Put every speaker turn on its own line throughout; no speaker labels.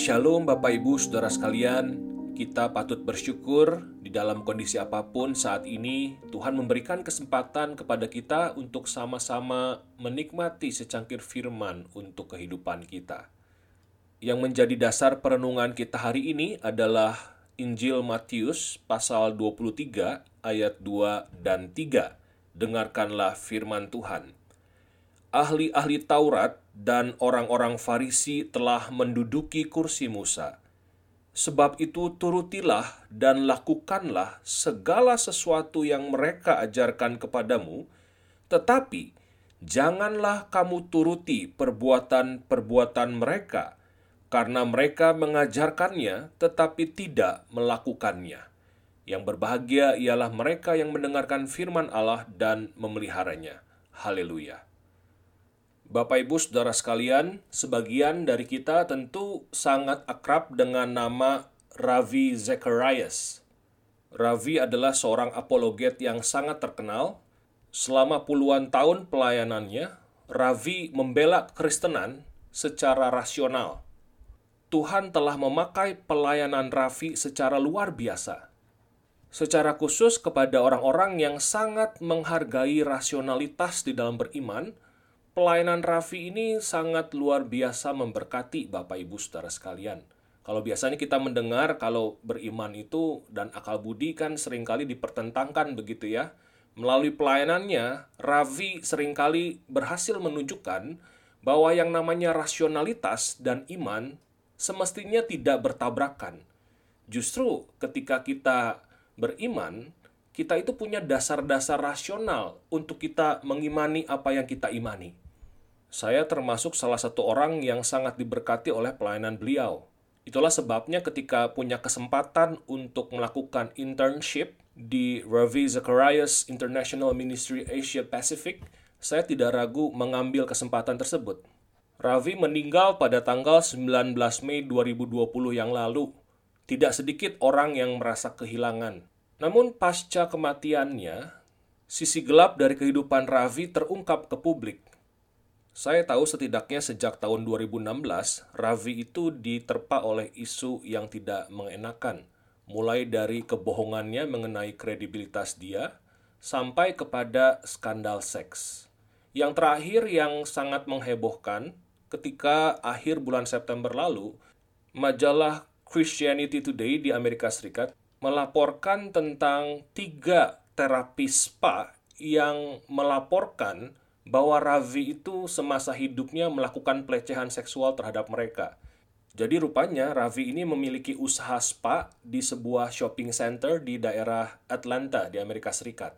Shalom Bapak Ibu Saudara sekalian, kita patut bersyukur di dalam kondisi apa pun saat ini Tuhan memberikan kesempatan kepada kita untuk sama-sama menikmati secangkir firman untuk kehidupan kita. Yang menjadi dasar perenungan kita hari ini adalah Injil Matius pasal 23 ayat 2 dan 3. Dengarkanlah firman Tuhan ahli-ahli Taurat dan orang-orang Farisi telah menduduki kursi Musa. Sebab itu turutilah dan lakukanlah segala sesuatu yang mereka ajarkan kepadamu, tetapi janganlah kamu turuti perbuatan-perbuatan mereka, karena mereka mengajarkannya tetapi tidak melakukannya. Yang berbahagia ialah mereka yang mendengarkan firman Allah dan memeliharanya. Haleluya! Bapak Ibu Saudara sekalian, sebagian dari kita tentu sangat akrab dengan nama Ravi Zacharias. Ravi adalah seorang apologet yang sangat terkenal. Selama puluhan tahun pelayanannya, Ravi membela Kristenan secara rasional. Tuhan telah memakai pelayanan Ravi secara luar biasa. Secara khusus kepada orang-orang yang sangat menghargai rasionalitas di dalam beriman, pelayanan Raffi ini sangat luar biasa memberkati Bapak Ibu Saudara sekalian. Kalau biasanya kita mendengar kalau beriman itu dan akal budi kan sering kali dipertentangkan begitu ya. Melalui pelayanannya, Ravi sering kali berhasil menunjukkan bahwa yang namanya rasionalitas dan iman semestinya tidak bertabrakan. Justru ketika kita beriman, kita itu punya dasar-dasar rasional untuk kita mengimani apa yang kita imani. Saya termasuk salah satu orang yang sangat diberkati oleh pelayanan beliau. Itulah sebabnya ketika punya kesempatan untuk melakukan internship di Ravi Zacharias International Ministry Asia Pacific, saya tidak ragu mengambil kesempatan tersebut. Ravi meninggal pada tanggal 19 Mei 2020 yang lalu. Tidak sedikit orang yang merasa kehilangan. Namun pasca kematiannya, sisi gelap dari kehidupan Ravi terungkap ke publik. Saya tahu setidaknya sejak tahun 2016, Ravi itu diterpa oleh isu yang tidak mengenakan, mulai dari kebohongannya mengenai kredibilitas dia, sampai kepada skandal seks. Yang terakhir yang sangat menghebohkan, ketika akhir bulan September lalu, majalah Christianity Today di Amerika Serikat melaporkan tentang tiga terapis spa yang melaporkan bahwa Ravi itu semasa hidupnya melakukan pelecehan seksual terhadap mereka. Jadi rupanya Ravi ini memiliki usaha spa di sebuah shopping center di daerah Atlanta di Amerika Serikat.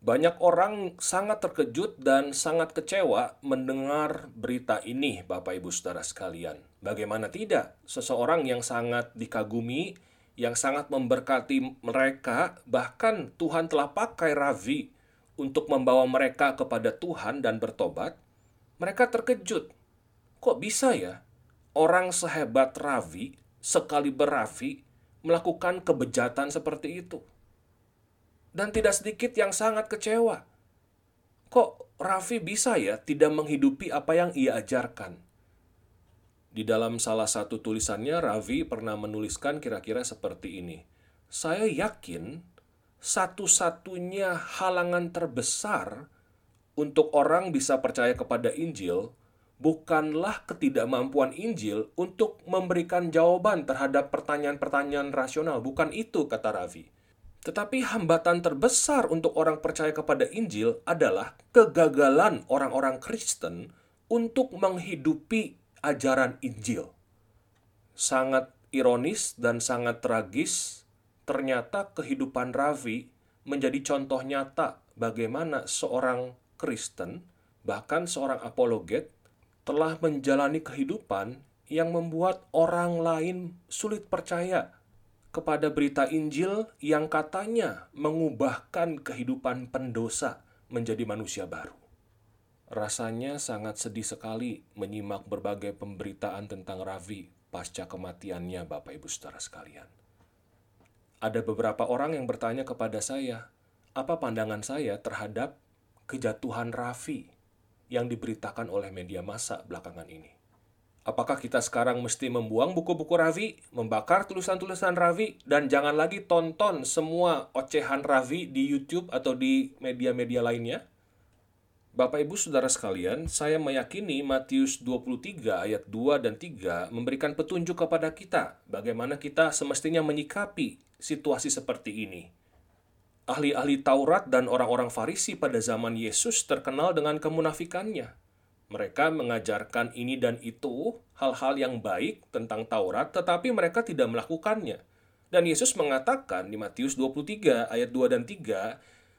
Banyak orang sangat terkejut dan sangat kecewa mendengar berita ini, Bapak Ibu Saudara sekalian. Bagaimana tidak? Seseorang yang sangat dikagumi, yang sangat memberkati mereka, bahkan Tuhan telah pakai Ravi untuk membawa mereka kepada Tuhan dan bertobat, mereka terkejut. Kok bisa ya orang sehebat Ravi, sekali beravi, melakukan kebejatan seperti itu? Dan tidak sedikit yang sangat kecewa. Kok Rafi bisa ya tidak menghidupi apa yang ia ajarkan? Di dalam salah satu tulisannya, Ravi pernah menuliskan kira-kira seperti ini. Saya yakin satu-satunya halangan terbesar untuk orang bisa percaya kepada Injil bukanlah ketidakmampuan Injil untuk memberikan jawaban terhadap pertanyaan-pertanyaan rasional. Bukan itu, kata Ravi. Tetapi hambatan terbesar untuk orang percaya kepada Injil adalah kegagalan orang-orang Kristen untuk menghidupi ajaran Injil. Sangat ironis dan sangat tragis ternyata kehidupan Ravi menjadi contoh nyata bagaimana seorang Kristen, bahkan seorang apologet, telah menjalani kehidupan yang membuat orang lain sulit percaya kepada berita Injil yang katanya mengubahkan kehidupan pendosa menjadi manusia baru. Rasanya sangat sedih sekali menyimak berbagai pemberitaan tentang Ravi pasca kematiannya Bapak Ibu Saudara sekalian. Ada beberapa orang yang bertanya kepada saya, apa pandangan saya terhadap kejatuhan Raffi yang diberitakan oleh media massa belakangan ini. Apakah kita sekarang mesti membuang buku-buku Ravi, membakar tulisan-tulisan Ravi, dan jangan lagi tonton semua ocehan Ravi di YouTube atau di media-media lainnya? Bapak Ibu Saudara sekalian, saya meyakini Matius 23 ayat 2 dan 3 memberikan petunjuk kepada kita bagaimana kita semestinya menyikapi situasi seperti ini. Ahli-ahli Taurat dan orang-orang Farisi pada zaman Yesus terkenal dengan kemunafikannya mereka mengajarkan ini dan itu, hal-hal yang baik tentang Taurat, tetapi mereka tidak melakukannya. Dan Yesus mengatakan di Matius 23 ayat 2 dan 3,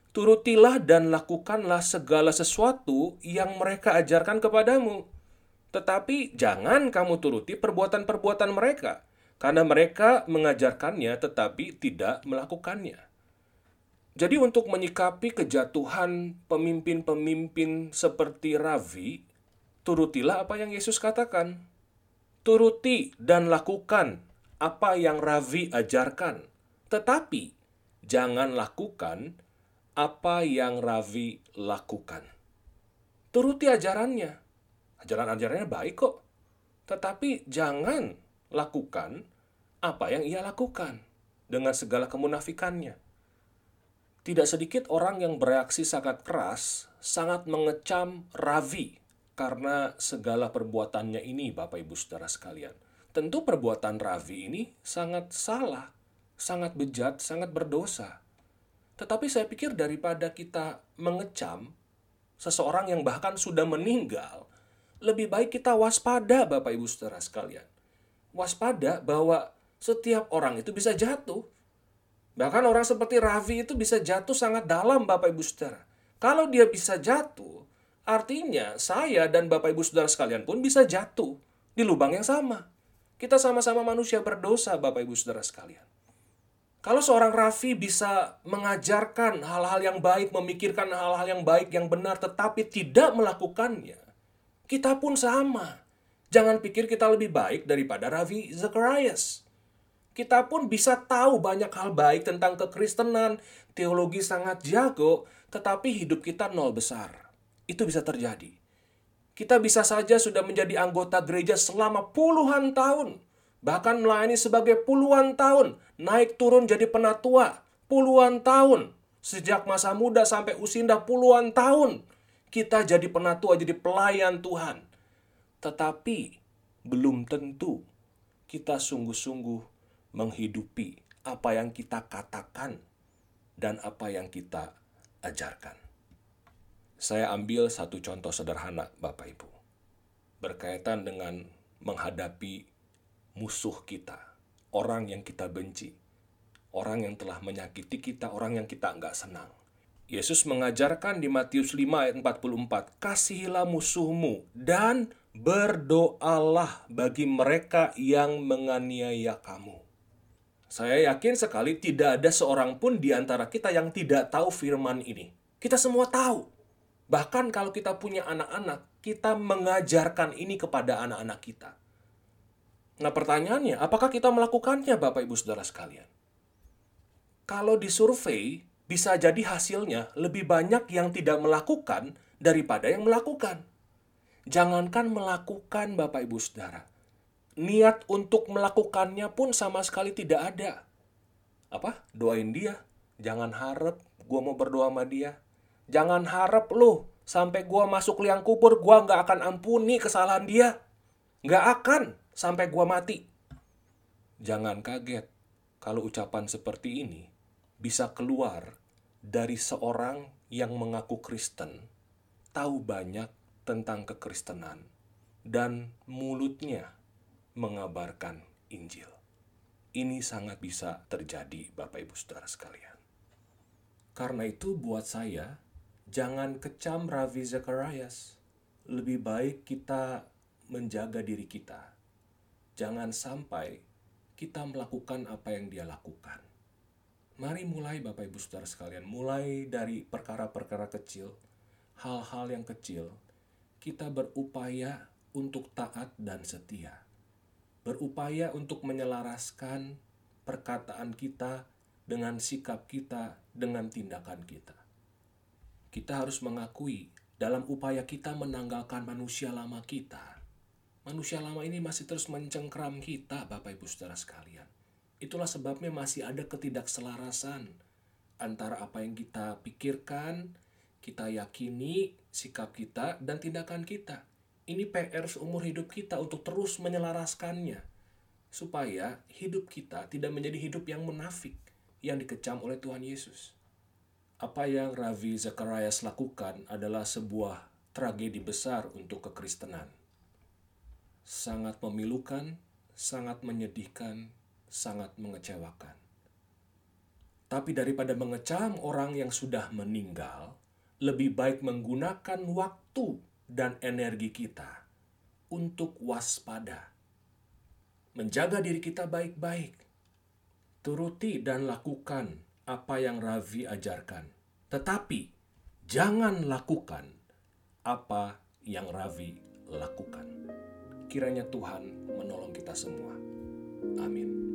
Turutilah dan lakukanlah segala sesuatu yang mereka ajarkan kepadamu. Tetapi jangan kamu turuti perbuatan-perbuatan mereka, karena mereka mengajarkannya tetapi tidak melakukannya. Jadi untuk menyikapi kejatuhan pemimpin-pemimpin seperti Ravi, turutilah apa yang Yesus katakan. Turuti dan lakukan apa yang Ravi ajarkan. Tetapi, jangan lakukan apa yang Ravi lakukan. Turuti ajarannya. Ajaran-ajarannya baik kok. Tetapi jangan lakukan apa yang ia lakukan dengan segala kemunafikannya. Tidak sedikit orang yang bereaksi sangat keras, sangat mengecam Ravi karena segala perbuatannya ini, Bapak Ibu Saudara sekalian. Tentu perbuatan Ravi ini sangat salah, sangat bejat, sangat berdosa. Tetapi saya pikir daripada kita mengecam seseorang yang bahkan sudah meninggal, lebih baik kita waspada Bapak Ibu Saudara sekalian. Waspada bahwa setiap orang itu bisa jatuh. Bahkan orang seperti Ravi itu bisa jatuh sangat dalam Bapak Ibu Saudara. Kalau dia bisa jatuh, Artinya, saya dan Bapak Ibu Saudara sekalian pun bisa jatuh di lubang yang sama. Kita sama-sama manusia berdosa, Bapak Ibu Saudara sekalian. Kalau seorang Rafi bisa mengajarkan hal-hal yang baik, memikirkan hal-hal yang baik, yang benar, tetapi tidak melakukannya, kita pun sama. Jangan pikir kita lebih baik daripada Ravi Zacharias. Kita pun bisa tahu banyak hal baik tentang kekristenan, teologi sangat jago, tetapi hidup kita nol besar itu bisa terjadi. Kita bisa saja sudah menjadi anggota gereja selama puluhan tahun, bahkan melayani sebagai puluhan tahun, naik turun jadi penatua, puluhan tahun, sejak masa muda sampai usinda puluhan tahun, kita jadi penatua, jadi pelayan Tuhan. Tetapi belum tentu kita sungguh-sungguh menghidupi apa yang kita katakan dan apa yang kita ajarkan. Saya ambil satu contoh sederhana, Bapak Ibu, berkaitan dengan menghadapi musuh kita, orang yang kita benci, orang yang telah menyakiti kita, orang yang kita nggak senang. Yesus mengajarkan di Matius 5 ayat 44, Kasihilah musuhmu dan berdoalah bagi mereka yang menganiaya kamu. Saya yakin sekali tidak ada seorang pun di antara kita yang tidak tahu firman ini. Kita semua tahu. Bahkan kalau kita punya anak-anak, kita mengajarkan ini kepada anak-anak kita. Nah pertanyaannya, apakah kita melakukannya Bapak Ibu Saudara sekalian? Kalau disurvei, bisa jadi hasilnya lebih banyak yang tidak melakukan daripada yang melakukan. Jangankan melakukan Bapak Ibu Saudara. Niat untuk melakukannya pun sama sekali tidak ada. Apa? Doain dia. Jangan harap gue mau berdoa sama dia Jangan harap lu sampai gua masuk liang kubur gua nggak akan ampuni kesalahan dia. Nggak akan sampai gua mati. Jangan kaget kalau ucapan seperti ini bisa keluar dari seorang yang mengaku Kristen, tahu banyak tentang kekristenan, dan mulutnya mengabarkan Injil. Ini sangat bisa terjadi, Bapak Ibu Saudara sekalian. Karena itu, buat saya, jangan kecam Ravi Zacharias. Lebih baik kita menjaga diri kita. Jangan sampai kita melakukan apa yang dia lakukan. Mari mulai Bapak Ibu Saudara sekalian, mulai dari perkara-perkara kecil, hal-hal yang kecil, kita berupaya untuk taat dan setia. Berupaya untuk menyelaraskan perkataan kita dengan sikap kita, dengan tindakan kita kita harus mengakui dalam upaya kita menanggalkan manusia lama kita, Manusia lama ini masih terus mencengkram kita, Bapak Ibu Saudara sekalian. Itulah sebabnya masih ada ketidakselarasan antara apa yang kita pikirkan, kita yakini, sikap kita, dan tindakan kita. Ini PR seumur hidup kita untuk terus menyelaraskannya, supaya hidup kita tidak menjadi hidup yang munafik, yang dikecam oleh Tuhan Yesus. Apa yang Ravi Zacharias lakukan adalah sebuah tragedi besar untuk kekristenan. Sangat memilukan, sangat menyedihkan, sangat mengecewakan. Tapi daripada mengecam orang yang sudah meninggal, lebih baik menggunakan waktu dan energi kita untuk waspada. Menjaga diri kita baik-baik. Turuti dan lakukan apa yang Ravi ajarkan. Tetapi jangan lakukan apa yang Ravi lakukan. Kiranya Tuhan menolong kita semua. Amin.